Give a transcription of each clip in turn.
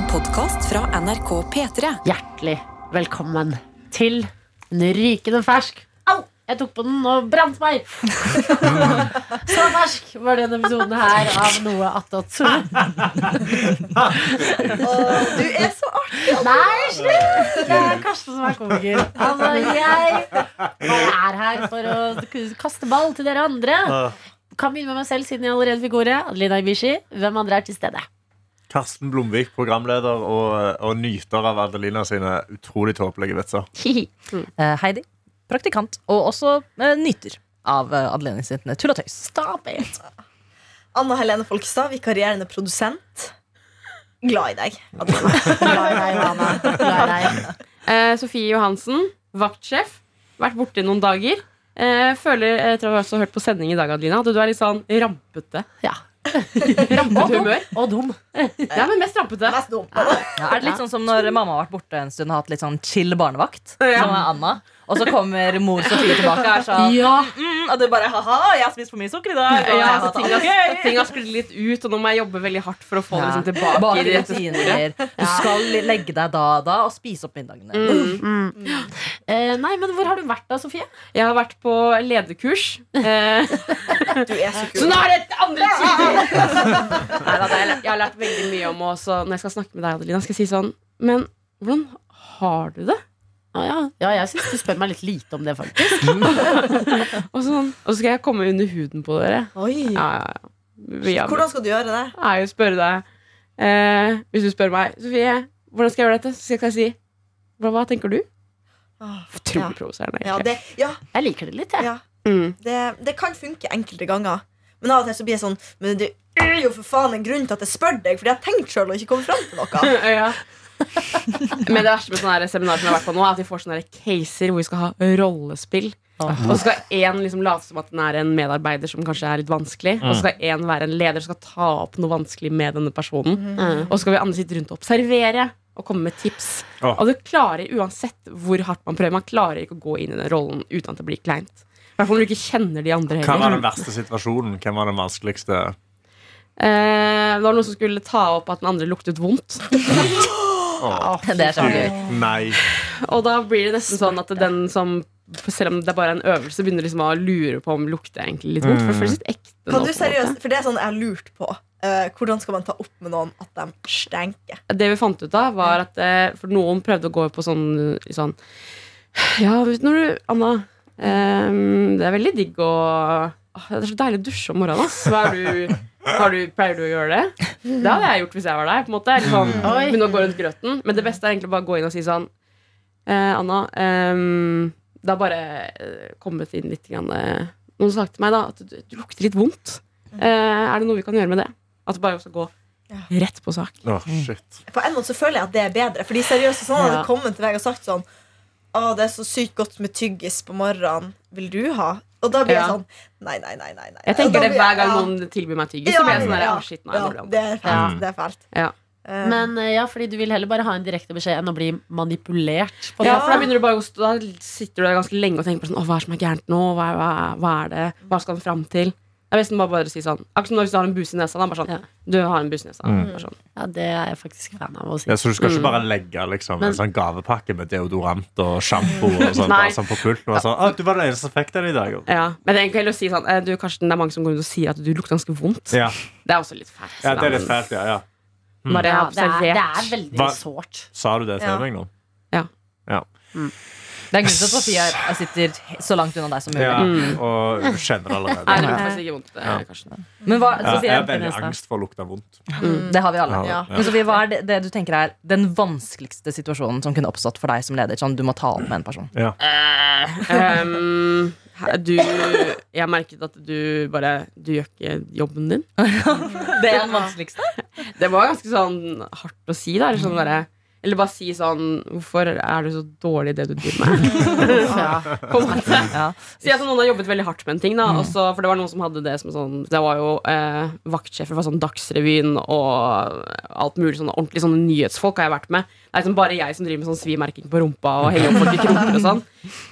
En podkast fra NRK P3. Hjertelig velkommen til en rykende fersk Au! Jeg tok på den og brant meg! Så fersk var denne episoden her av Noe attåt. Du er så artig! Nei, slutt! Det er Karsten som er komiker. Altså, jeg bare er her for å kaste ball til dere andre. Kan begynne med meg selv, siden jeg allerede fikk ordet. Adelina Ibishi, hvem andre er til stede? Karsten Blomvik, programleder og, og nyter av Adelina sine utrolig tåpelige vitser. Eh, Heidi, praktikant, og også uh, nyter av uh, Adeline sitt tull og tøys. Stop it! Anna Helene Folkestad, vikarierende produsent. Glad i deg. Adelina. Glad i deg, Anna. Glad i deg. Eh, Sofie Johansen, vaktsjef. Vært borte noen dager. Eh, føler, etter å ha også hørt på sending i dag, Adelina, at du er litt sånn rampete. Ja. Rampete humør. Og dum. Ja, men mest rampete. Mest dum. Ja, er det litt sånn som når mamma har vært borte en stund og hatt litt sånn chill barnevakt? Ja. Som er Anna Og så kommer mor Sofie tilbake og er sånn Ja. mm, Og du bare ha-ha, jeg har spist for mye sukker i dag. Og Ja, så ting, har, ting har sklidd litt ut, og nå må jeg jobbe veldig hardt for å få det liksom tilbake Bak i rutiner. Du skal legge deg da og da og spise opp middagene. Mm. Eh, nei, men hvor har du vært da, Sofie? Jeg har vært på lederkurs. Eh, Du er så så nå er det et andre har jeg, jeg har lært veldig mye om også når jeg skal snakke med deg, Adelina. Skal jeg si sånn Men hvordan har du det? Ah, ja. ja, jeg syns du spør meg litt lite om det, faktisk. Og, sånn, og så skal jeg komme under huden på dere. Oi. Ja, ja, ja. Hvordan skal du gjøre det? Jeg vil spørre deg eh, Hvis du spør meg Sofie, hvordan skal jeg gjøre dette? Så skal jeg si Hva, hva tenker du? Åh, Utrolig ja. provoserende. Ja, ja, Jeg liker det litt, jeg. ja. Mm. Det, det kan funke enkelte ganger. Men av og til så blir jeg sånn Men det er jo for faen en grunn til at jeg spør deg, fordi jeg har tenkt sjøl og ikke kommet fram til noe. ja. Men det verste med sånne seminar som jeg har vært på nå, er at vi får sånne caser hvor vi skal ha rollespill. Og så skal én liksom late som at den er en medarbeider som kanskje er litt vanskelig. Og så skal én være en leder som skal ta opp noe vanskelig med denne personen. Mm. Og så skal vi andre sitte rundt og observere og komme med tips. Og du klarer, uansett hvor hardt man prøver, man klarer ikke å gå inn i den rollen uten at det blir kleint. I hvert fall når du ikke kjenner de andre heller. Hva var den verste situasjonen? Hvem var den vanskeligste? Eh, det var noen som skulle ta opp at den andre luktet vondt. Det er kjempegøy. nei. Og da blir det nesten sånn at den som selv om det er bare en øvelse, begynner liksom å lure på om lukter jeg egentlig litt vondt. For det føles litt ekte. nå, Kan på du en seriøst. For det er sånn jeg har lurt på. Eh, hvordan skal man ta opp med noen at de stenker? Det vi fant ut av, var at eh, For noen prøvde å gå på sånn, i sånn Ja, vet du når du Anna, ehm, det er veldig digg å Åh, Det er så deilig å dusje om morgenen. Ass. Hva er du, du, pleier du å gjøre det? Det hadde jeg gjort hvis jeg var deg. På en måte Eller sånn, Oi. Begynne å gå rundt grøten. Men det beste er egentlig bare å gå inn og si sånn eh, Anna, ehm, det har bare eh, kommet inn litt grann, eh, Noen sa til meg da at du, du lukter litt vondt. Eh, er det noe vi kan gjøre med det? At du bare skal gå Ja. rett på sak. Oh, shit. På en måte så føler jeg at det er bedre. Fordi seriøst, sånn hadde Ja. kommet til meg og sagt sånn Å, det er så sykt godt med tyggis på morgenen. Vil du ha? Og da blir jeg sånn Nei, nei, nei. nei, nei. Jeg tenker det hver gang ja. noen tilbyr meg tyggis. Så blir jeg sånn der, «Å, shit, nei, ja, det er fælt. Ja. Det er fælt. Ja. Eh, Men eh, ja, fordi du vil heller bare ha en direkte beskjed enn å bli manipulert. På Ja, for da du bare Da sitter du der ganske lenge og tenker på sånn, hva er det som er gærent nå? Hva hva, hva er det? Hva skal den fram til? Jeg vil nesten bare, bare si sånn Akkurat som hvis du har en buse i nesa. Da, bare sånn, Ja. Du har en buse i nesa. Mm. Sånn. Ja, det er jeg faktisk fan av å si. Ja, så du skal ikke Mm. bare legge liksom, Men- en sånn gavepakke med deodorant og sjampo og sånn, bare sånn på pulten? Og sånn, «Å, du var den eneste som fikk den i dag. Ja, Men det er egentlig å si sånn eh, Du, Karsten, det er mange som går rundt og sier at du lukter ganske vondt. Ja, Det er også litt fælt. ja det er litt fælt, ja, ja. Bare Ja, observert. det, er, det er veldig sårt. Sa du det til Ja. meg nå? Det er en grunn til at Sofie er- sitter så langt unna deg som mulig. Ja, Mm. og du kjenner Nei, allerede. det faktisk ikke vondt. Ja. eh, Men hva, Sofie, jeg har veldig angst for å lukte vondt. Mm, det har vi alle. Ja, Men Sofie, hva er det, det du tenker er den vanskeligste situasjonen som kunne oppstått for deg som leder? Sånn du må ta opp med en person. Ja. Um, du Jeg merket at du bare Du gjør ikke jobben din. Det er den vanskeligste. Det var ganske sånn hardt å si. Da, eller, sånn derre- eller bare si sånn Hvorfor er du så dårlig i det du driver med? Ja. På en måte. Ja. Si at noen har jobbet veldig hardt med en ting. Da, og så- for det var noen som hadde det som sånn Det var jo eh, vaktsjefer fra sånn Dagsrevyen og alt mulig sånne ordentlige sånne nyhetsfolk har jeg vært med. Det er liksom bare jeg som driver med sånn svimerking på rumpa og henger opp folk i kroker og sånn.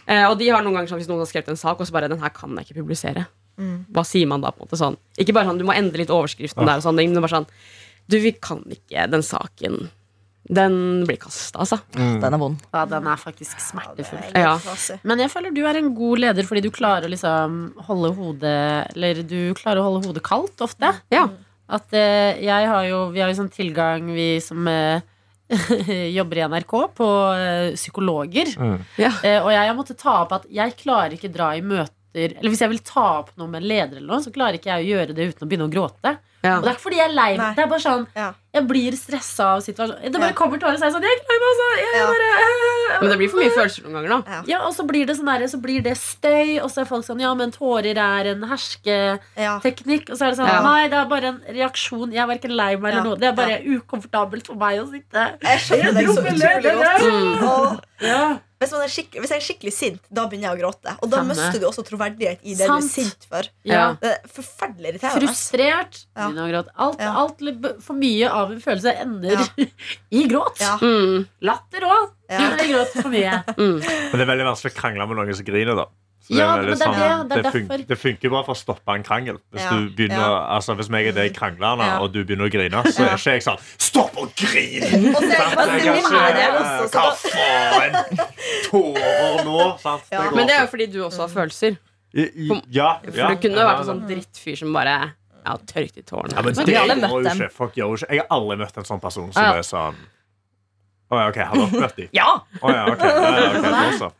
Eh, og de har noen ganger sånn hvis noen har skrevet en sak, og så bare Den her kan jeg ikke publisere. Hva sier man da? på en måte sånn Ikke bare sånn du må endre litt overskriften der, og sånne men bare sånn Du, vi kan ikke den saken Den blir kasta, altså. Den er vond. Ja, den er faktisk smertefull. Ja, er Ja. Men jeg føler du er en god leder fordi du klarer å liksom holde hodet Eller du klarer å holde hodet kaldt ofte. Ja. At eh, jeg har jo Vi har jo sånn tilgang, vi som eh, jobber i NRK, på eh, psykologer. Mm. Ja. Eh, og jeg har måttet ta opp at jeg klarer ikke dra i møter Eller hvis jeg vil ta opp noe med en leder, eller noe, så klarer ikke jeg å gjøre det uten å begynne å gråte. Ja. Og det er ikke fordi jeg er lei meg. Det er bare sånn Ja. Jeg blir stressa av situasjonen. Det bare Ja. kommer tårer, så er jeg sånn Jeg er lei meg, altså. Jeg Ja. bare Men det blir for mye følelser noen ganger, da. ja, og så blir det sånn der, så blir det støy, og så er folk sånn Ja, men tårer er en hersketeknikk. Ja. Og så er det sånn Ja. Nei, det er bare en reaksjon. Jeg er verken lei meg eller Ja. noe. Det er bare ukomfortabelt for meg å sitte Jeg skjønner deg så utrolig godt. Ja. Hvis, man er hvis jeg er skikkelig sint, da begynner jeg å gråte. Og da Samme. mister du også troverdighet i det Sant. du er sint for. Ja. Det er forferdelig irriterende. Frustrert. Ja. begynner å gråte. Alt, Ja. alt for mye av en følelse ender Ja. i gråt. Ja. Mm. Latter òg. Ja. Gråt for mye. Mm. Men det er veldig vanskelig å krangle med noen som griner. da Så Ja, veldig sånn, det er det. Det funker, det funker bare for å stoppe en krangel. Hvis, Ja. du begynner, Ja. altså, hvis jeg og det kranglerne, Ja. og du begynner å grine, så er ikke jeg sånn Stopp å grine! Er det Hva faen? Tårer nå? Sant? Ja. går Men det er jo fordi du også har følelser. Ja, For du kunne jo vært en sånn drittfyr som bare ja, tørket i tårene. Ja, men det gjør jo ikke folk gjør jo ikke Jeg har aldri møtt en sånn person som Ja. er sånn Å ja, OK, har dere møtt dem? Ja! Å ja, ok.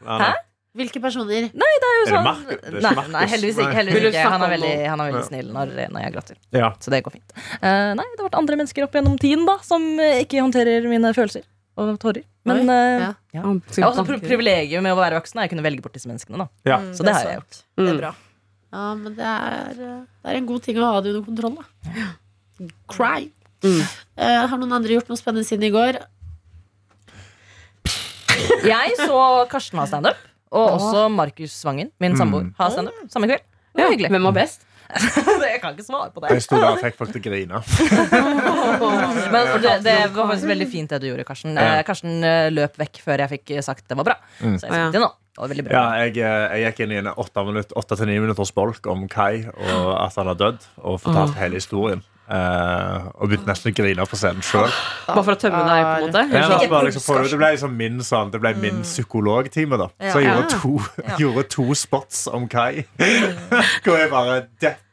Ja, så. Ja, nei. Hvilke personer? Er jo Sånn-? Det er Nei, nei, heldigvis ikke. Heldigvis ikke. Han er veldig, han er veldig snill når, når jeg gråter. Ja. Så det går fint. Uh, nei, det har vært andre mennesker opp gjennom tiden da som eh, ikke håndterer mine følelser og tårer. Men eh, ja. ja. Ja, Jeg har også pri privilegiet med å være voksen. Jeg kunne velge bort disse menneskene. da Ja. Mm, Så det har jeg gjort. Det Mm. er bra. Ja, men det er, det er en god ting å ha det under kontroll, da. Cry. Mm. Uh, har noen andre gjort noe spennende siden i går? Jeg så Karsten ha standup, og også Markus Svangen, min samboer, ha standup samme kveld. Det var hyggelig. Hvem var best? jeg kan ikke svare på det. Jeg sto der og fikk folk til å grine. Men det, det var faktisk veldig fint det du gjorde, Karsten. Ja. Eh, Karsten eh, løp vekk før jeg fikk sagt det var bra. Mm. Så jeg fikk det nå. Det var veldig bra. Ja, jeg, eh, jeg gikk inn i en åtte til ni minutters bolk om Kai og at han har dødd, og fortalte hele historien. Eh, og begynte nesten å grine på scenen sjøl. Bare for å tømme deg, på en måte? Ja, Eller Ikke liksom, det ble liksom min, sånn, det ble min psykologtime. da Så jeg gjorde to, gjorde to spots om Kai. Hvor jeg bare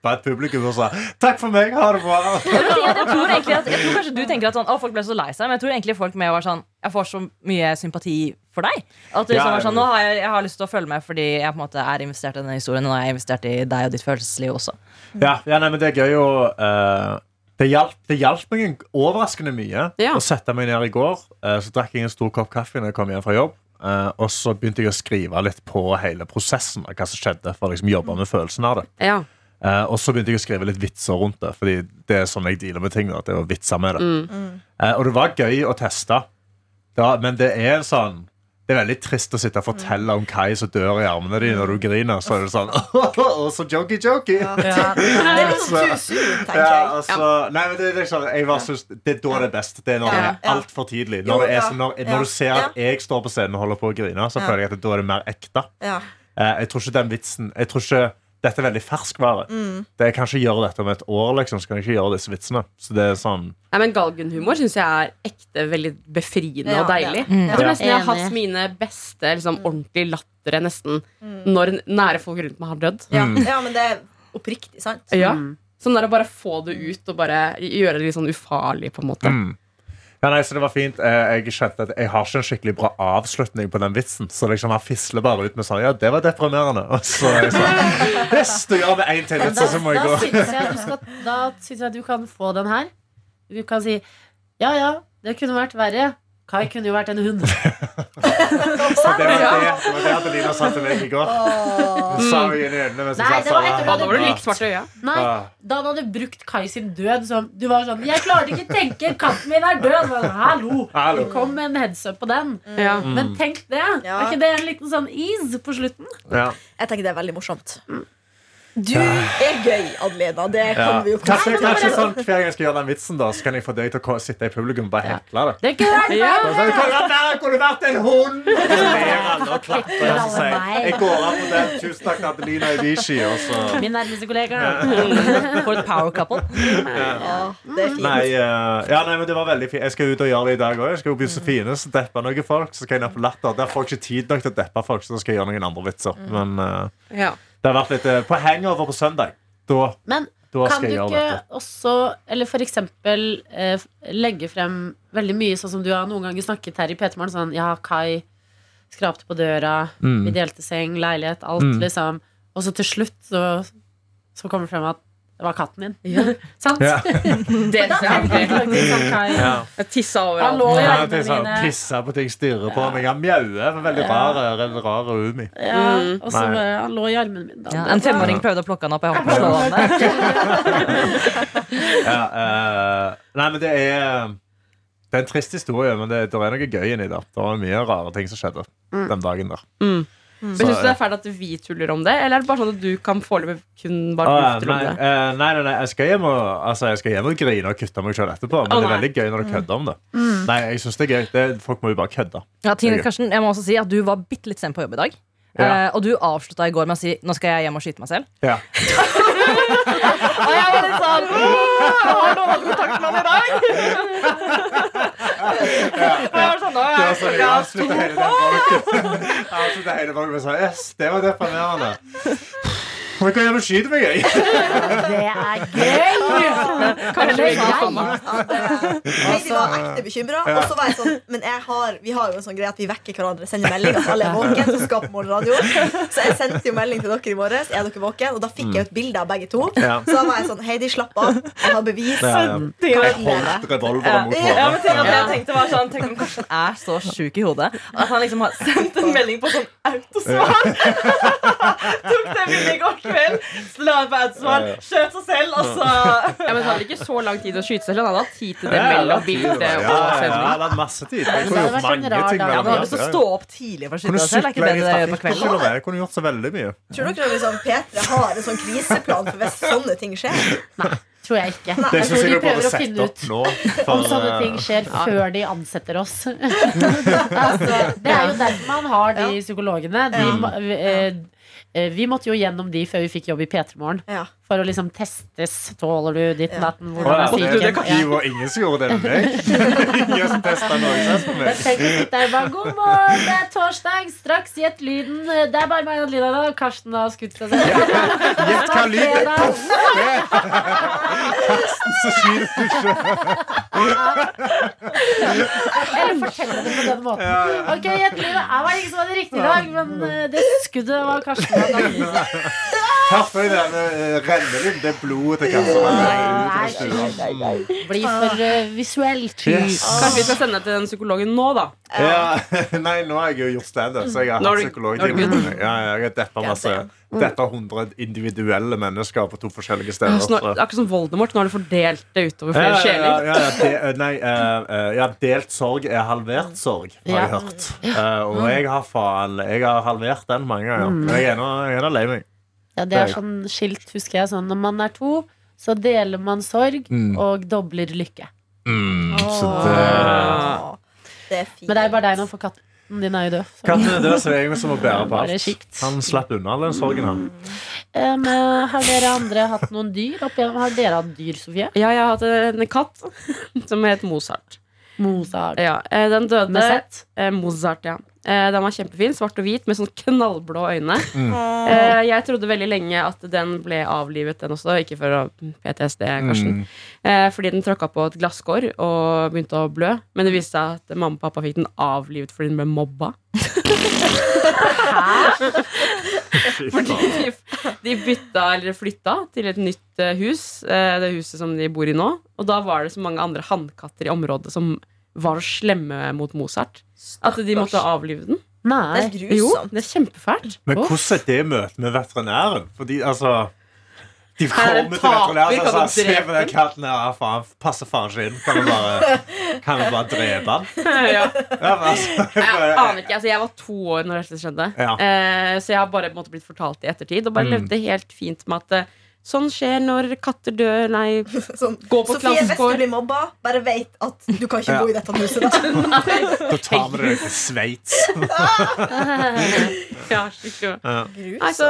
deppa et publikum sa 'takk for meg, ha det bra'. Jeg, tror egentlig at, jeg tror kanskje du tenker at sånn, å, folk ble så lei seg, men jeg tror egentlig folk med var sånn Jeg får så mye sympati for deg. At det liksom var sånn, nå har jeg, jeg har lyst til å følge med fordi jeg på en måte er investert i denne historien. Og nå er jeg investert i deg og ditt følelsesliv også. Ja, ja nei, men det er gøy å uh det, hjalp, meg overraskende mye Ja. å sette meg ned i går. Eh, så drakk jeg en stor kopp kaffe når jeg kom hjem fra jobb. Eh, og så begynte jeg å skrive litt på hele prosessen av hva som skjedde. For å liksom jobbe med følelsen av det Ja. Eh, Og så begynte jeg å skrive litt vitser rundt det. Fordi det er sånn jeg dealer med ting. Da, at det var vitser med det Mm. uh, Og det var gøy å teste. Da, men det er sånn det er veldig trist å sitte og fortelle om Kai som dør i armene dine når du griner. Så er det sånn Og så jokey, jokey. Ja. Det er litt sånn tenker Ja, jeg. altså, nei, men det, er liksom, jeg bare synes, det er da det er best. Det er når Ja, det er altfor tidlig. Når, det er, så- når, når du ser at jeg står på scenen og holder på å grine, så føler jeg at da er det mer ekte. Ja. Eh, jeg tror ikke den vitsen Jeg tror ikke Dette er veldig ferskvare. Mm. Det, jeg kan ikke gjøre dette om et år, liksom. Så kan jeg ikke gjøre disse vitsene. Så det er sånn Nei, men Galgenhumor syns jeg er ekte veldig befriende Ja, og deilig. Ja. er. Jeg tror nesten jeg har hatt mine beste liksom, ordentlige lattere nesten når nære folk rundt meg har dødd. Ja. Mm. ja, men det er oppriktig sant. Ja. Mm. Sånn der å bare få det ut og bare gjøre det litt sånn ufarlig, på en måte. mm. Ja, nei, så det var fint. Eh, Jeg kjente at jeg har ikke en skikkelig bra avslutning på den vitsen. Så liksom han fisler bare ut med sånn Ja, det var deprimerende. Og så jeg sånn Hvis du gjør det én til litt, og så må jeg da gå. syns jeg, skal, da syns jeg du kan få den her. Du kan si ja ja, det kunne vært verre. Kai kunne jo vært en hund. Så det var det, det var det Adelina sa til meg i går. Hun sa meg inn i øynene mens jeg Nei, sa det var etter du Ja, hadde brukt-. Nei, da han hadde brukt Kai sin død som Du var sånn 'Jeg klarte ikke å tenke, katten min er død'. Så, Hallo! Hallo. Kom med en headsup på den. Ja. Men tenk det. Ja. Er ikke det en liten sånn ease på slutten? Ja. Jeg tenker det er veldig morsomt. Du er gøy, Adelina. Det kan Ja. vi jo Kanskje, kanskje sånn, Hver gang jeg skal gjøre den vitsen, da Så kan jeg få deg til å sitte i publikum og bare hekle det. Det er gøy, det. Ja. Så, der, kunne vært en hund! Og så ler alle og klapper. Og så sier jeg, jeg går av på den. Tusen takk til Adelina Ibishi. Min nærmeste kollega. For et power couple. Ja, det er fint. Nei, eh, ja, nei, men det var veldig fint. Jeg skal ut og gjøre det i dag òg. Jeg skal jo bli så fine, så deppe noen folk. Så skal jeg ned på Latter. Der får jeg ikke tid nok til å deppe folk, så da skal jeg gjøre noen andre vitser. Men uh, Ja. Det har vært litt eh, På hangover på søndag. Da, Men da kan du ikke også, eller for eksempel, eh, legge frem veldig mye sånn som du har noen ganger snakket her i P3morgen, sånn ja, Kai skrapte på døra, Mm. vi delte seng, leilighet, alt, Mm. liksom. Og så til slutt så, så kommer det frem at det var katten din. Ja. Sant? Ja. Det. Ja. Jeg tissa Han overalt. det er sånn, på ting, stirrer på meg. Han mjauer. Veldig rar, rar umi. Ja, Mm. og så han lå i armen min. da. Ja, en femåring prøvde å plukke han opp. Jeg holdt på å slå han. Ja, eh, nei, men det er Det er en trist historie, men det, det er noe gøy inni der. Det var mye rare ting som skjedde den dagen der. Mm. Så, Men Syns du det er fælt at vi tuller om det, eller er det bare sånn at du kan foreløpig kun bare nei, om det? Uh, nei, nei, nei, jeg skal hjem og, altså, jeg skal hjem og grine og kutte meg selv etterpå. Men oh, det er veldig gøy når du kødder om det. Nei, jeg synes det er gøy det, Folk må jo bare kødde. Ja, Tine Karsten, jeg må også si at Du var bitte litt sen på jobb i dag. Ja. Uh, og du avslutta i går med å si nå skal jeg hjem og skyte meg selv. Ja. Og jeg var litt sånn «Åh, Har noen hatt kontakt med han i dag? Og jeg var sånn, «Å, Det jeg avslutta hele den bolken. Jeg avslutta hele bolken med sånn Yes, det var deprimerende. Men kan jeg hjem og skyte meg, gøy? Det er gøy! Kanskje vi kan jeg. Var ekte bekymra. Og så var jeg sånn Men jeg har, vi har jo en sånn greie at vi vekker hverandre, sender melding at alle er våken. Så skaper morgenradio Så jeg sendte jo melding til dere i morges. Er dere våken? Og da fikk jeg et bilde av begge to. Så da var jeg sånn Heidi, slapp av. Jeg har bevis. Ja, ja. Jeg holdt revolveren mot Ja, men at jeg tenkte var sånn Tenk om Karsten er så sjuk i hodet at han liksom har sendt en melding på sånn autosvar. Tok det bildet i går kveld, la det på autosvar, skjøt seg selv, og så Ja, men Det hadde ikke så lang tid å skyte selv. Han hadde hatt tid til det mellom bildet og ja, ja, sending. Jeg hadde masse tid. Jeg Det kunne gjort mange ting. ja, mellom men der. Hvis du opp tidlig for å Kunne skyte deg selv, er ikke sykle bedre i det på trafikk og kvelden? med. Kunne gjort så veldig mye. Tror dere liksom P3 har en sånn kriseplan for hvis sånne ting skjer? Tror jeg ikke. Nei, Det Jeg syns tror jeg de du burde prøver å sette finne opp ut nå. om For, sånne eh, ting skjer før de ansetter oss. altså, det er jo derfor man har de psykologene. De, eh, eh, vi måtte jo gjennom de før vi fikk jobb i P3 Morgen. Ja. For å liksom testes. Tåler du ditt Ja. natten? Å, Hvordan ja, er det, psyken? det være ingen som gjorde det med meg. Ingen som testa noe som meg. der bare God morgen, det er torsdag, straks gjett lyden. Det er bare meg og Lina da. Karsten har skutt seg selv. Gjett hva lyd det er. Karsten Så skyter du ikke. Eller fortelle det på den måten. Ok, gjett lyden. Det var ingen som hadde riktig i dag, men eh, det skuddet var Karsten. hadde annerledes. Hørte jeg det? eh, Renner inn det blodet til Karsten? Blir for uh, visuelt. Yes. Kanskje vi skal sende det til den psykologen nå, da. Ja, nei, nå har jeg jo gjort standup, så jeg har hatt psykologtime. Ja, jeg har deppa masse. Deppa 100 individuelle mennesker på to forskjellige steder. Så nå, akkurat som Voldemort. Nå har du fordelt det utover flere Ja, ja, ja, ja, de, eh, nei, eh, ja, delt sorg er halvert sorg, har jeg hørt. Uh, og jeg har faen Jeg har halvert den mange ganger. Men jeg er en jeg er ennå lei meg. Ja, det er sånn skilt, husker jeg. Sånn, når man er to, så deler man sorg Mm. og dobler lykke. Så det Det er fint. Men det er bare deg nå, for katten din er jo død. Så. Katten er død, så det er jeg som må bære på alt. Han slapp unna all den sorgen, han. Um, har dere andre hatt noen dyr? Opp igjennom? Har dere hatt dyr, Sofie? Ja, jeg har hatt en katt som het Mozart. Mozart. Ja, eh, den døde Med sett? eh, Mozart, ja. Eh, Den var kjempefin, svart og hvit med sånn knallblå øyne. Mm. Uh, Jeg trodde veldig lenge at den ble avlivet, den også. Ikke for å PTSD, Karsten. Mm. Uh, Fordi den tråkka på et glasskår og begynte å blø. Men det viste seg at mamma og pappa fikk den avlivet fordi den ble mobba. Hæ? Fordi de, de bytta eller flytta til et nytt hus, det huset som de bor i nå. Og da var det så mange andre hannkatter i området som var så slemme mot Mozart. At de måtte avlive den. Det er er Jo, det er kjempefælt. Men hvordan er det møtet med veterinæren? Fordi, altså De er kommer til veterinæren og sier Se på den katten her, faen, passer faen ikke inn. Kan du bare Kan vi bare drepe den? ja. Ja, altså, Jeg aner ikke, altså Jeg var to år når dette skjedde. Ja. Uh, så jeg har bare på en måte blitt fortalt i ettertid. Og bare Mm. levde helt fint med at eh, sånn skjer når katter dør. Nei, Sånn, gå på Sofie, hvis du blir mobba, bare veit at du kan ikke Ja. bo i dette huset. Da. Da tar vi deg til Sveits. Ja, skikkelig. Ja. Nei, så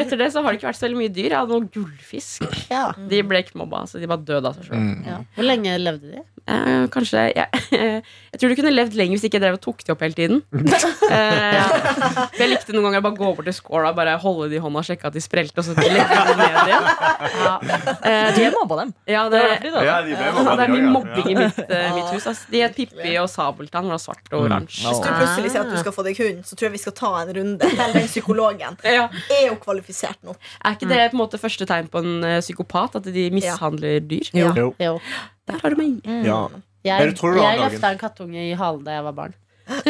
Etter det så har det ikke vært så veldig mye dyr. Jeg hadde noen gullfisk. Ja. De ble ikke mobba, så de bare døde av seg sjøl. Mm. Hvor lenge levde de? Eh, kanskje jeg, jeg tror du kunne levd lenger hvis ikke jeg drev og tok de opp hele tiden. Eh, jeg likte noen ganger å bare gå bort til skåla, bare holde de i hånda og sjekke at de sprelte, og så legge dem ned igjen. Ja, eh, Du mobba dem. ja, Det det, de. Ja, de ja, det er de mye ja. mobbing i mitt, uh, mitt hus. Altså. De het Pippi og Sabeltann, var svart og oransje. Hvis du plutselig sier at du skal få deg hund, så tror jeg vi skal ta en runde til den psykologen. Ja. Er jo kvalifisert nok. Er ikke det på en måte første tegn på en eh, psykopat? At de mishandler dyr? Ja. Jo. Jo. Der har du meg. Ja. Jeg, jeg løfta en kattunge i halen da jeg var barn.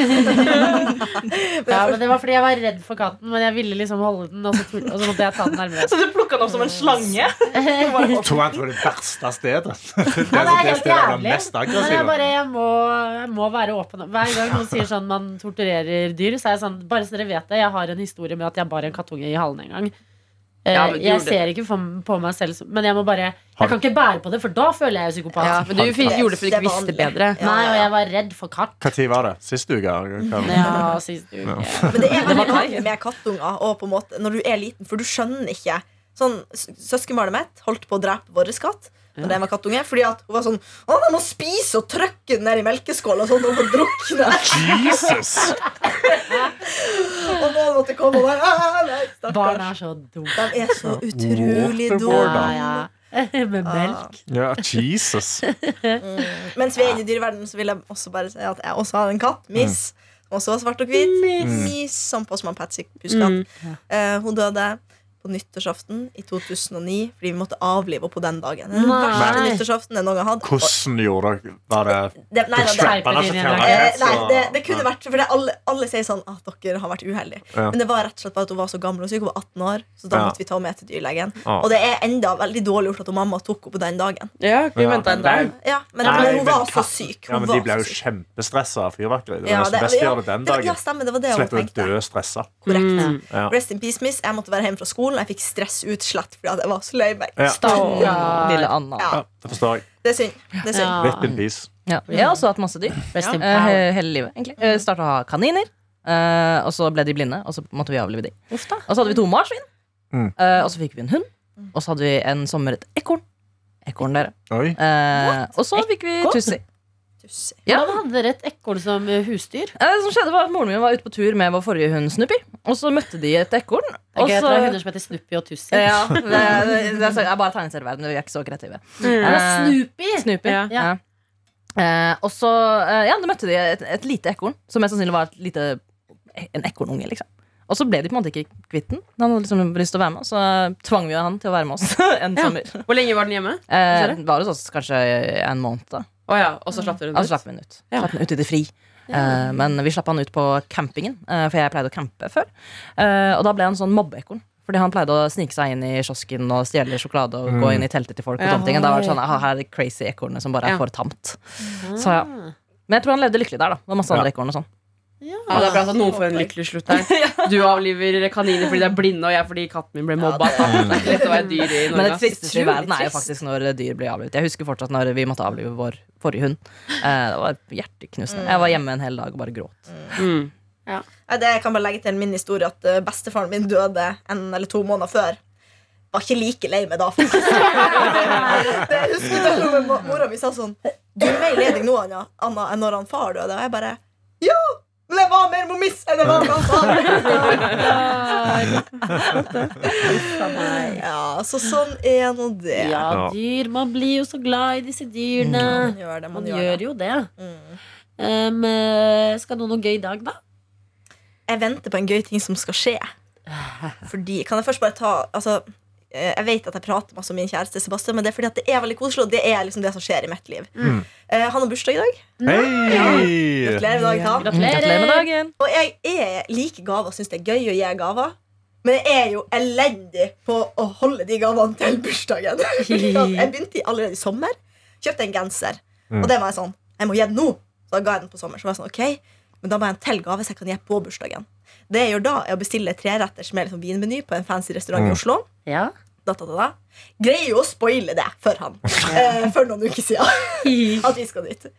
ja, men Det var fordi jeg var redd for katten, men jeg ville liksom holde den, og så, og så måtte jeg ta den nærmere. Så du plukka den opp som en slange? Tror han tror det verste stedet. Det er Ja, det er helt stedet er jævlig. mest Men jeg, bare, jeg, må, jeg må være åpen. Hver gang noen sier sånn man torturerer dyr, så er jeg sånn Bare så dere vet det, jeg har en historie med at jeg bar en kattunge i halen en gang. Eh, Ja, jeg ser ikke på meg selv Men jeg må bare Jeg kan ikke bære på det, for da føler jeg psykopat. Ja, men du gjorde det fordi du ikke visste bedre. Ja, Nei, og jeg var redd for katt. Når var det? Sist uke? Ja, sist uke. Men det er veldig vanlig med kattunger og på en måte, når du er liten, for du skjønner ikke Sånn, Søskenbarnet mitt holdt på å drepe vår katt da jeg var kattunge. Fordi at hun var sånn Å, jeg må spise og trykke den ned i melkeskåla sånn at hun får drukne. Jesus! Og nå måtte jeg komme og bare «Ah, nei, stakkars». Barn er så dumme. De er så utrolig dumme. Ja, ja. Med melk. Ja, Jesus. Mens vi er inne i dyreverdenen, så vil jeg også bare si at jeg også har en katt. Miss. Som også var svart og hvit. Miss som Postman Patsy Pusskatt. Uh, hun døde på nyttårsaften i 2009 fordi vi måtte avlive henne på den dagen. Den verste nyttårsaften jeg noen gang hadde. Hvordan gjorde dere Var det det, nei, det, Eh, nei, det, det kunne vært For det alle, alle sier sånn at dere har vært uheldige. Ja. Men det var rett og slett bare at hun var så gammel og syk. Hun var 18 år, så da Ja. måtte vi ta henne med til dyrlegen. Ah. Og det er enda veldig dårlig gjort at hun mamma tok henne på den dagen. Ja, vi Ja, en dag. Ja, men, Nei, men hun men var så syk. syk. Ja, men De ble jo kjempestressa av fyrverkeri. Det Ja, var nesten best å gjøre det den dagen. Ja, stemmer, det var det hun Slipper å tenkte. dø stressa. Korrekt. Mm. Rest in peace, miss. Jeg måtte være hjemme fra skolen. Jeg fikk stressutslett fordi jeg var så lei meg. Ja. Stakkar. Lille Anna. Ja, det forstår jeg. det er synd. Det er synd. Ja. Rip in peace. Ja. Jeg har også hatt masse dyr. Rest in Eh, power. he- hele livet, egentlig. Uh, Starta å ha kaniner. eh, og så ble de blinde, og så måtte vi avlive de. Og så hadde vi to marsvin. Mm. eh, og så fikk vi en hund. Og så hadde vi en sommer et ekorn. Ekorn, dere. Oi. Eh, og så fikk vi tussi. Tussig. Ja. Hvordan hadde dere et ekorn som eh, husdyr? Eh, Det som skjedde var at Moren min var ute på tur med vår forrige hund Snoopy. Og så møtte de et ekorn. Det er gøy at så det er hunder som heter Snoopy og Tussi. ja, det, det, det er er bare tegneserieverden. Vi er ikke så kreative. Mm. Eh, Snoopy? Snoopy. Ja. Ja. Eh, og så eh, ja, møtte de et, et lite ekorn, som mest sannsynlig var et lite, en ekornunge. Liksom. Og så ble de på en måte ikke kvitt den. Han hadde liksom lyst til å være med, så tvang vi han til å være med oss en Ja. sommer. Hvor lenge var den hjemme? Eh, var hos oss kanskje en måned, da. Å ja, Og så slapp dere den Og så slapp den ut. Ja. Slapp den ut i det fri. Uh, men vi slapp han ut på campingen, uh, for jeg pleide å campe før. Uh, og da ble han sånn mobbeekorn. Fordi han pleide å snike seg inn i kiosken og stjele sjokolade og gå inn i teltet til folk. Og Ja. sånne ting Og da var det sånn, ah, her er det crazy ekornet som bare er Ja. for tamt. Så ja. Men jeg tror han levde lykkelig der. da Det var masse andre ekorn og sånn. Ja, det er bra at noen får en lykkelig slutt her. Du avliver kaniner fordi de er blinde, og jeg fordi katten min ble mobba. Det er lett å være dyr i Men det tristeste i verden er jo faktisk når dyr blir avlivet. Jeg husker fortsatt når vi måtte avlive vår forrige hund. Eh, det var hjerteknusende. Jeg var hjemme en hel dag og bare gråt. Mm. Ja. det jeg kan bare legge til min historie at eh, bestefaren min døde en eller to måneder før. Var ikke like lei meg da, faktisk. det jeg husker da mora mi sa sånn Du er mer ledig nå, Anna, enn når han far døde. Og jeg bare Ja! Men jeg var mer momiss enn det var med Ja, så sånn er nå det. Ja, dyr. Man blir jo så glad i disse dyrene. Man gjør det, man, Man gjør gjør det. jo det. Mm. Um, skal du ha noe gøy i dag, da? Jeg venter på en gøy ting som skal skje. Fordi, Kan jeg først bare ta altså, Jeg vet at jeg prater masse om min kjæreste Sebastian, men det er fordi at det er veldig koselig, og det er liksom det som skjer i mitt liv. Mm. Uh, han har bursdag i dag. Hei! Gratulerer med dagen han. Gratulerer med dagen. Og jeg er like gaver og syns det er gøy å gi gaver. Men jeg er jo elendig på å holde de gavene til bursdagen. Jeg begynte i- allerede i sommer. Kjøpte en genser. Mm. Og det var jeg sånn jeg må gi den nå. Så da ga jeg den på sommer. Så var jeg sånn, ok, Men da må jeg ha en til gave så jeg kan gi på bursdagen. Det jeg gjør da, er å bestille treretters med liksom vinmeny på en fancy restaurant i Oslo. Ja. Da, da, da, da. Greier jo å spoile det for han eh, for noen uker siden. At vi skal dit.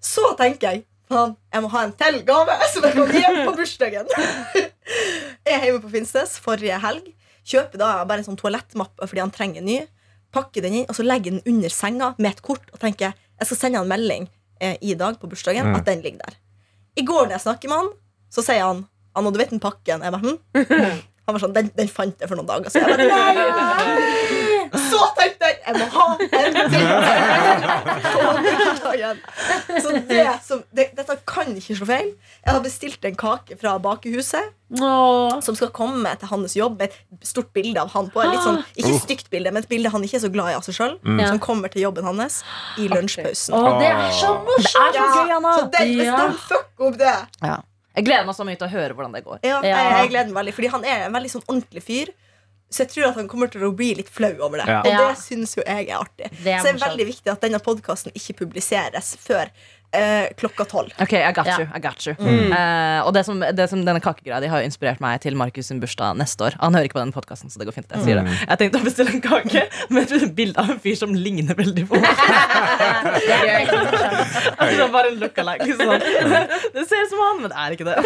Så tenker jeg faen, jeg må ha en til gave som jeg kan gi på bursdagen. Jeg er hjemme på Finnsnes forrige helg. Kjøper da bare en sånn toalettmappe fordi han trenger en ny. Pakker den inn, og så legger den under senga med et kort og tenker jeg skal sende han en melding eh, i dag på bursdagen at den ligger der. I går når jeg snakker med han, så sier han Anna, du vet den pakken? Jeg bare, hm? Han var sånn, den, den fant jeg for noen dager siden. Jeg bare, nei! Så tenkte jeg jeg må ha en til. Så det, som, det, dette kan ikke slå feil. Jeg har bestilt en kake fra bakehuset Åh. som skal komme til hans jobb et stort bilde av han på. Et litt sånn, ikke stygt bilde, men et bilde han ikke er så glad i av seg sjøl. Mm. Som kommer til jobben hans i lunsjpausen. Åh, det er så morsomt! Det er så gøy, Anna. Så den, hvis Ja. de fucker opp det Ja. Jeg gleder meg så mye til å høre hvordan det går. ja. Jeg, jeg gleder meg veldig, fordi han er en veldig sånn ordentlig fyr. Så jeg tror at han kommer til å bli litt flau over det. Ja. Og det syns jo jeg er artig. Det er så det er veldig viktig at denne podkasten ikke publiseres før eh, klokka tolv. Ok, I got you. I got you. Eh, og det som, det som denne kakegreia de har inspirert meg til Markus sin bursdag neste år. Han hører ikke på den podkasten, så det går fint. Jeg sier det Jeg tenkte å bestille en kake med et bilde av en fyr som ligner veldig på meg. altså, bare en look-alike. Sånn. Det ser ut som han, men det er ikke det.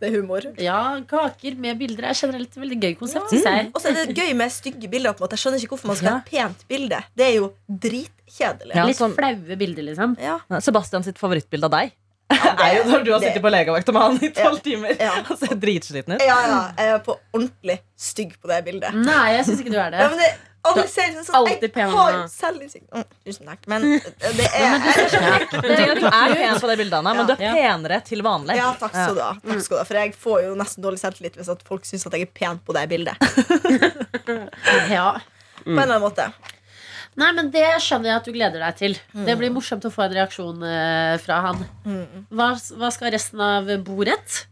Det er humor. Ja, kaker med bilder er generelt et veldig gøy konsept, Ja. Mm. Og så er det gøy med stygge bilder. på en måte Jeg skjønner ikke hvorfor man skal ha et pent bilde. Det er jo dritkjedelig. Ja. Litt sånn, flaue bilder, liksom. Ja. Sebastian sitt favorittbilde av deg er jo når du har sittet på legevakta med han i tolv timer Ja. og ser dritsliten ut. Ja, ja, jeg er på ordentlig stygg på det bildet. Nei, jeg syns ikke du er det. Ja, men det alle ser sånn, sånn Jeg har selvinnsikt. Mm, Tusen takk. Men det er Du er pen på det bildet, Anna, men du er penere til vanlig. Ja, takk skal du ha. Takk skal du ha For jeg får jo nesten dårlig selvtillit hvis at folk syns at jeg er pen på det bildet. Ja. På en eller annen måte. Nei, men Det skjønner jeg at du gleder deg til. Det blir morsomt å få en reaksjon eh, fra han. Hva, hva skal resten av bordet?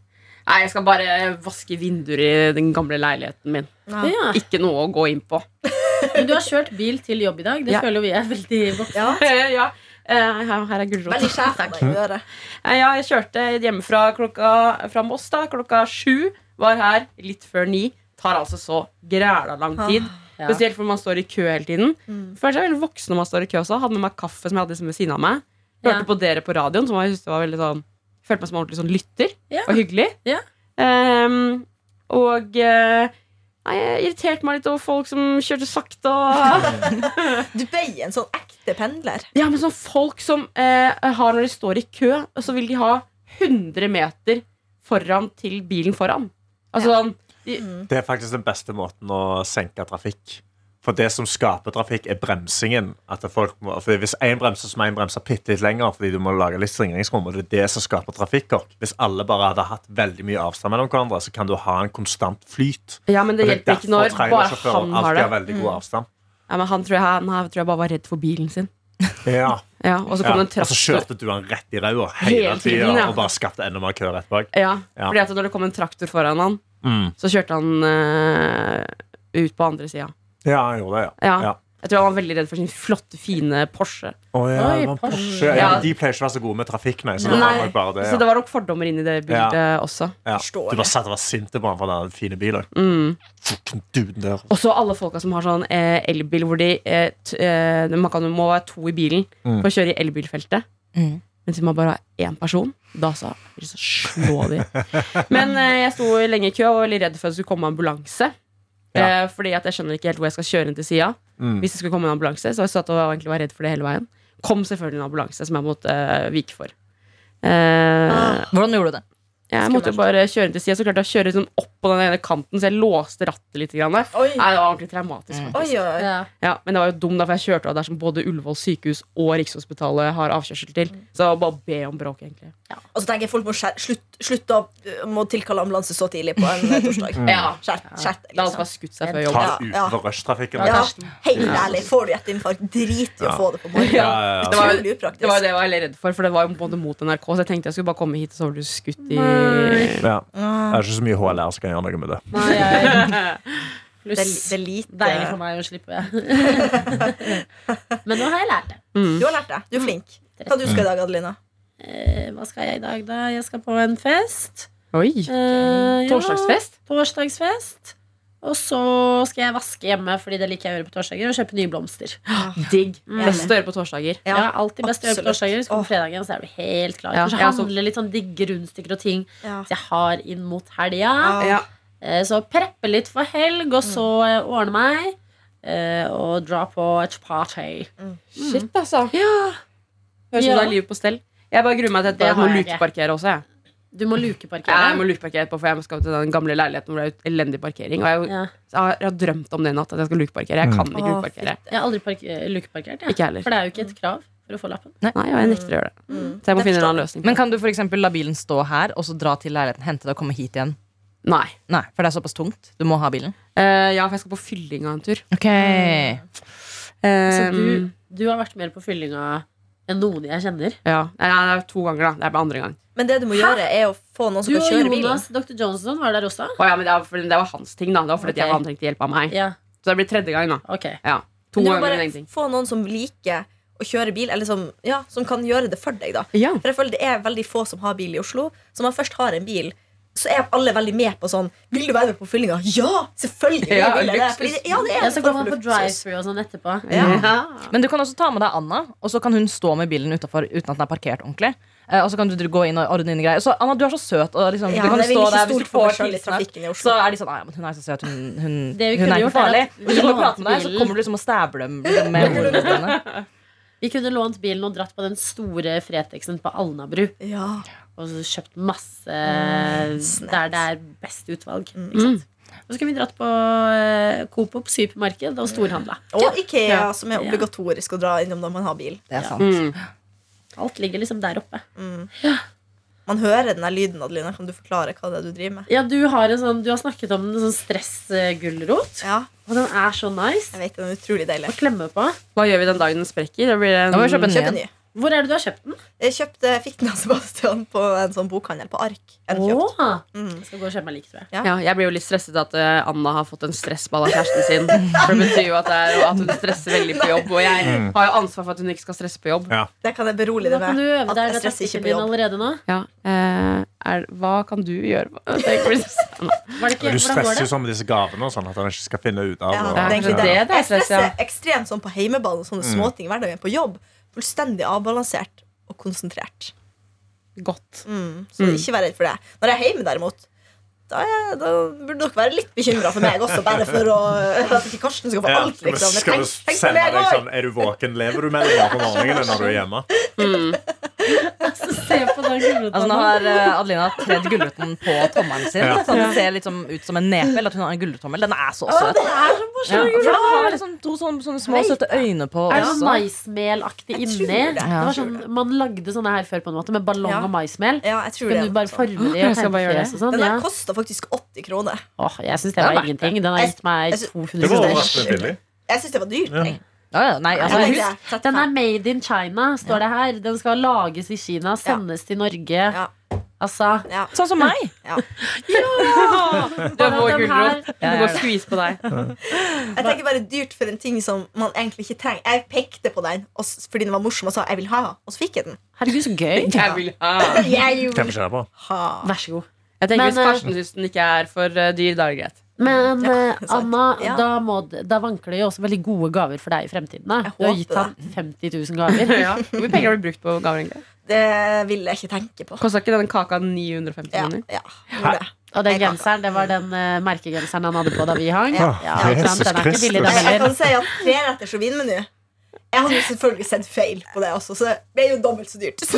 Nei, jeg skal bare vaske vinduer i den gamle leiligheten min. Ja. Ikke noe å gå inn på. Men du har kjørt bil til jobb i dag. Det Ja. føler vi er veldig voksne. Ja, ja, eh, her her er gulrota. Eh, Ja, jeg kjørte hjemmefra klokka fra Moss da, klokka sju. Var her litt før ni. Tar altså så græla lang tid. Ja. Spesielt fordi man står i kø hele tiden. Føler seg veldig voksen når man står i kø også. Hadde med meg kaffe som jeg hadde liksom ved siden av meg. Hørte Ja. på dere på radioen, som jeg var veldig sånn Følte meg som en ordentlig sånn lytter. Ja. Og hyggelig. Ja. Um, og uh, jeg irriterte meg litt over folk som kjørte sakte. Du ble en sånn ekte pendler. Ja, men sånn folk som uh, har når de står i kø, så vil de ha 100 meter foran til bilen foran. Altså sånn Det er faktisk den beste måten å senke trafikk. For det som skaper trafikk, er bremsingen. At folk må, for Hvis én bremser, så må én bremse bitte litt lenger. Fordi du må lage litt slingringsrom, og det er det som skaper trafikkork. Hvis alle bare hadde hatt veldig mye avstand mellom hverandre, så kan du ha en konstant flyt. Ja, men det det hjelper ikke når bare han har alltid det. har veldig god avstand. Ja, men han tror jeg, han tror jeg bare var redd for bilen sin. Ja. Ja, Og så Ja. kom Og det en så kjørte du han rett i ræva hele Hele tiden, tida ja. og bare skapte enda mer kø rett bak. Ja, Ja. fordi at når det kom en traktor foran han, Mm. så kjørte han uh, ut på andre sida. Ja, han gjorde det, ja. Ja. ja. Jeg tror han var veldig redd for sin flotte, fine Porsche. Oh, ja, Oi, det var Porsche. Porsche. Ja, Ja. de pleier ikke å være så gode med trafikk, nei. Så det var nok ja. det. Så det var nok fordommer inni det bildet også. Ja. Forstår Du det. bare satt og var sint på han for den fine bilen. Mm. Og så alle folka som har sånn eh, elbil hvor de eh, t eh, Man kan, må være to i bilen Mm. for å kjøre i elbilfeltet. Mm. Men siden man bare har én person, da så jeg så slå de. Men eh, jeg sto lenge i kø og var veldig redd for at det skulle komme ambulanse. Ja. Eh, fordi at jeg skjønner ikke helt hvor jeg skal kjøre inn til sida. Mm. Hvis det skulle komme en ambulanse. Så jeg satt og var egentlig var redd for det hele veien. Kom selvfølgelig en ambulanse som jeg måtte eh, vike for. Eh, Hvordan gjorde du det? jeg måtte jo bare kjøre inn til sida. Så klarte jeg å kjøre liksom opp på den ene kanten, så jeg låste rattet litt. Grann. Nei, det var ordentlig traumatisk. Mm. oi, oi. Ja. Ja, men det var jo dum, da, for jeg kjørte av der som både Ullevål sykehus og Rikshospitalet har avkjørsel til. Så bare be om bråk, egentlig. Og så tenker jeg folk må slutte slutt- å må tilkalle ambulanse så tidlig på en eh, torsdag. Ja. Skjerp skjerp liksom. La oss liksom. skutt seg før jobb. Ta Ja, det utenfor rushtrafikken. Ja, helt ærlig, får du hjerteinfarkt, drit i å få det på morgenen. Ja, ja, ja. Det var- Det var det jeg var veldig redd for, for det var jo både mot NRK. Så jeg tenkte jeg skulle bare komme hit, og så var du skutt i Nei. Ja. Det er ikke så mye HLR som gjøre noe med det. Nei, jeg, Det, det er lite deilig for meg å slippe. Men nå har jeg lært det. Mm. Du har lært det. Du er flink. Hva du skal i dag, Adelina? Eh, hva skal jeg i dag, da? Jeg skal på en fest. Oi. Eh, ja, Torsdagsfest? Torsdagsfest. Og så skal jeg vaske hjemme, fordi det liker jeg å gjøre på torsdager. Og kjøpe nye blomster. Digg. Mm. Best å gjøre på torsdager. Ja, alltid best å gjøre på torsdager. Så kommer fredagen, så er du helt klar. Ja, Kanskje jeg også. handle litt sånn digge rundstykker og ting Ja. jeg har inn mot helga. Ja. Ja. Eh, Så preppe litt for helg, og så eh, ordne meg. eh, Og dra på et party. Shit, altså. Ja. Høres ut som Ja. det er livet på stell. Jeg bare gruer meg til Det at jeg må har lukeparkere også. Jeg. Du må lukeparkere? Jeg må lukeparkere etterpå, for jeg skal til den gamle leiligheten hvor det er elendig parkering. Og jeg, Ja. jeg, har, jeg har drømt om det i natt, at jeg skal lukeparkere. Jeg kan ikke Åh, lukeparkere. Jeg har aldri lukeparkert. jeg. Ikke heller. For det er jo ikke et krav for å få lappen. Nei, jeg nekter å gjøre det. Mm. Så jeg må Det finne en annen løsning. Men kan du for eksempel la bilen stå her og så dra til leiligheten, hente det og komme hit igjen? Nei. Nei, for det er såpass tungt. Du må ha bilen. Uh, ja, for jeg skal på fylling av en tur. Ok Så Eh, du, du har vært mer på fyllinga enn noen jeg kjenner. ja. Nei, det er to ganger, da. Det er bare andre gang. Men det du må gjøre, er å få noen Du som kan kjøre bilen. Jonas, Dr. Johnson, var der også. Å, ja, men det, var, det var hans ting, da. Det var fordi okay. han trengte hjelp av meg. Ja, Så det blir tredje gang, da. ok Ja. To Men du må ganger bare få noen som liker å kjøre bil, eller som, ja, som kan gjøre det for deg. da Ja. For jeg føler Det er veldig få som har bil i Oslo. Så man først har en bil, så er alle veldig med på sånn Vil du være med på fyllinga? Ja! Selvfølgelig! Ja, vil jeg det. Fordi ja, det er Ja, så går man på drive-through og sånn etterpå. Ja. Men du kan også ta med deg Anna, og så kan hun stå med bilen utenfor uten at den er parkert ordentlig. Eh, og så kan du gå inn og ordne dine greier. Så Anna, du er så søt. Og liksom, Ja, du kan stå der hvis du får Oslo. Så er de sånn «Nei, men Hun er så søt, hun, hun, hun er ikke er farlig. Hvis du går og prater med deg, så kommer du liksom og stabler dem med ordene dine. Vi kunne lånt bilen og dratt på den store Fretexen på Alnabru. Ja. Og så kjøpt masse mm, der det er best utvalg. Ikke sant? Og så skulle vi dratt på eh, Coop Opp supermarked og storhandla. Og Ikea, Ja. som er Ja. obligatorisk å dra innom når man har bil. Det er sant. Mm. Alt ligger liksom der oppe. Man hører den der lyden, Adelina. Kan du forklare hva det er du driver med? Ja, du har, en sånn, du har snakket om en sånn stressgulrot. Ja, Og den er så nice jeg vet Den er utrolig deilig. å klemme på. Hva gjør vi den dagen den sprekker? Da blir det en, Da må vi kjøpe en ny Hvor er det du har kjøpt den? Jeg kjøpte, fikk den av Sebastian på en sånn bokhandel på Ark. Åh, Mm. Jeg skal gå og kjøpe meg like, tror jeg. Ja, jeg blir jo litt stresset at eh, Anna har fått en stressball av kjæresten sin. For det betyr jo at, det er, at hun stresser veldig på jobb. Og jeg har jo ansvar for at hun ikke skal stresse på jobb. Ja. Det kan jeg berolige Da deg kan du med. øve At deg jeg stresser ikke taktikken på din jobb. allerede nå. Ja, eh, er, hva kan du gjøre? Ikke, Du stresser jo sånn med disse gavene og sånn at han ikke skal finne ut av Ja, og- det er det det. er det Jeg stresser ekstremt sånn på heimeballen, sånne småting i hverdagen. På jobb. Fullstendig avbalansert og konsentrert. Godt. Mm. Så ikke vær redd for det. Når jeg er hjemme, derimot, da, er, da burde dere være litt bekymra for meg også, bare for å, at ikke Karsten skal få Ja, alt. Liksom. Men skal Tenk, tenk sende deg sånn Er du våken? Lever du med deg på morgenen når du er hjemme? Se på den gulrota. Altså, nå har eh, Adelina tredd gulroten på tommelen sin. Ja. Så det ser litt som, ut som en nepe. Eller at hun har en gulrottommel. Den er så søt. det! Ja, for den har liksom to sånne, sånne små Jeg søte øyne på Er det sånn maismelaktig inni? Det. det. var sånn, man lagde sånne her før på en måte med ballong Ja. og maismel. Ja, jeg tror Kan det. du bare altså. forme de og og sånn? Den der Ja. kosta faktisk 80 kroner. Åh, jeg syns det Det er var verdt ingenting. Den har Jeg- gitt meg jeg sy- 200 Det var kroner. overraskende billig. Jeg syns det var dyrt. Ja. jeg. Ja, ja, nei, altså, Jeg husk, Den er 35. made in China, står det her. Den skal lages i Kina, sendes til Norge. Ja. Altså Ja. sånn som meg. Du er vår den gulrot. Du må gå skvise på deg. Jeg tenker bare dyrt for en ting som man egentlig ikke trenger. Jeg pekte på den og s- fordi den var morsom og sa jeg vil ha, og så fikk jeg den. Herregud, så gøy. Jeg vil ha. Jeg vil på? ha. Vær så god. Jeg tenker Men, Hvis eh, Karsten syns den ikke er for eh, dyr, da er det greit. Men ja. Anna, Ja. da, må, da vanker det jo også veldig gode gaver for deg i fremtiden. Da. Du har gitt ham 50 000 gaver. Ja. Hvor mye penger har du brukt på gaver? egentlig? Det vil jeg ikke tenke på. Kosta ikke den kaka 950 Ja, kroner? ja, ja. Og den genseren, det var den uh, merkegenseren han hadde på da vi hang. Ja. Ja, Den er ikke billig, den Jeg, jeg kan si at treretters og vinmeny Jeg hadde jo selvfølgelig sett feil på det også, så det ble jo dobbelt så dyrt.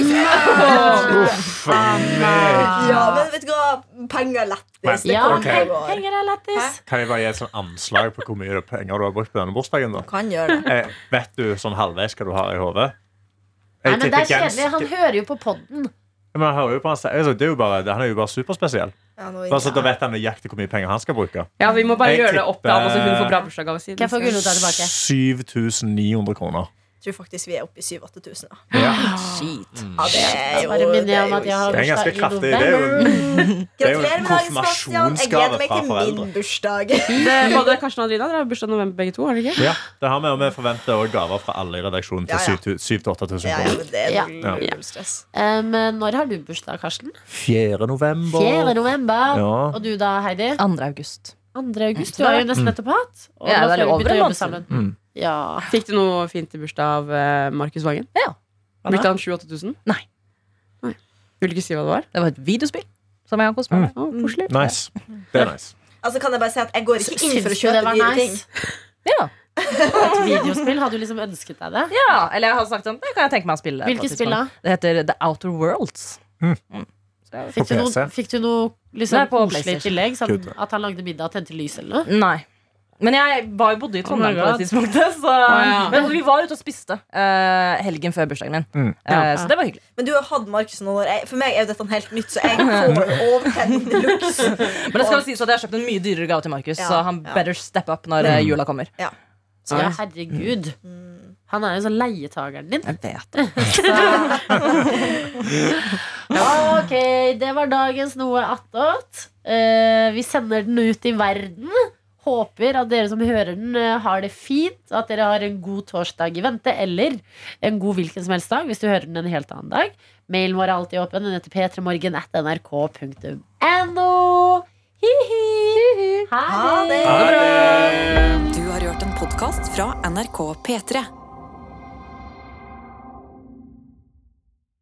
Ja, men vet du hva? Penger er lættis. Ja, kommer ok. og går. penger er lættis. Kan jeg bare gi et sånn anslag på hvor mye penger du har brukt på denne bursdagen? da? Kan gjøre det. Eh, vet du sånn halvveis hva du har i hodet? Nei, men det er kjedelig. Han hører jo på podden. Men han hører jo på han altså, det er jo bare, Han er jo bare superspesiell. Ja, nå- Bare så Da vet han nøyaktig hvor mye penger han skal bruke. Ja, Vi må bare Jeg gjøre det opp til han, så hun får bra bursdagsgave si. Kan jeg få gulrota tilbake? 7900 kroner. Tror faktisk vi er oppe i 7000-8000. Ja. Ja. Shit. Ja, det er jo, det er jo Det er ganske kraftig. Det er jo november. Det er jo Gratulerer med dagen, Sebastian. Jeg gleder meg konfirmasjonsgave til fra min foreldre. bursdag. Det, både Karsten og Adrina dere har bursdag i november begge to. har dere ikke? Ja, det har vi, og vi forventer også gaver fra alle i redaksjonen til Ja, ja. 7000-8000 Ja, ja, Ja. null, Ja. stress. Um, når har du bursdag, Karsten? 4. november. 4. november. Ja. Og du da, Heidi? 2. august. 2. august. Du har jo nesten nettopp hatt. Og Ja, det er over en jobbe måned sammen. Mm. Ja. Fikk du noe fint i bursdag av uh, Markus Vangen? Ja. Brukte han 7000-8000? Nei. Nei. Vil du ikke si hva det var? Det var et videospill som jeg har kost meg med. Mm. Oh, Nice. Det er nice. Altså kan jeg bare si at Jeg går ikke inn for å kjøpe det var dyre ting. nice? Ja. Et videospill? Hadde du liksom ønsket deg det? ja, eller jeg har sagt sånn, det kan jeg tenke meg å spille. Hvilket spill da? Det heter The Outer Worlds. Fikk du, noe, fikk du noe liksom, Nei, på koselig i tillegg? Sånn, at han lagde middag og tente lys eller noe? Nei. Men jeg var jo bodde i Trondheim Oh på det tidspunktet. Så, ja. Men vi var ute og spiste uh, helgen før bursdagen min. Mm. Eh, så det var hyggelig. Men du har hatt Markus noen år. For meg er jo dette helt nytt, så jeg får overtenning de luxe. Men det skal jo sies at jeg har kjøpt en mye dyrere gave til Markus, Ja, så han ja. better step up når mm. jula kommer. Ja. Ja, herregud. Han er jo sånn leietageren din. Jeg vet det. Ok, det var dagens Noe attåt. Uh, vi sender den ut i verden. Håper at dere som hører den, eh, har det fint. At dere har en god torsdag i vente, eller en god hvilken som helst dag hvis du hører den en helt annen dag. Mailen vår er alltid åpen. Den heter p3morgen at nrk.no. Hi-hi. Ha det. Ha det. Du har hørt en podkast fra NRK P3.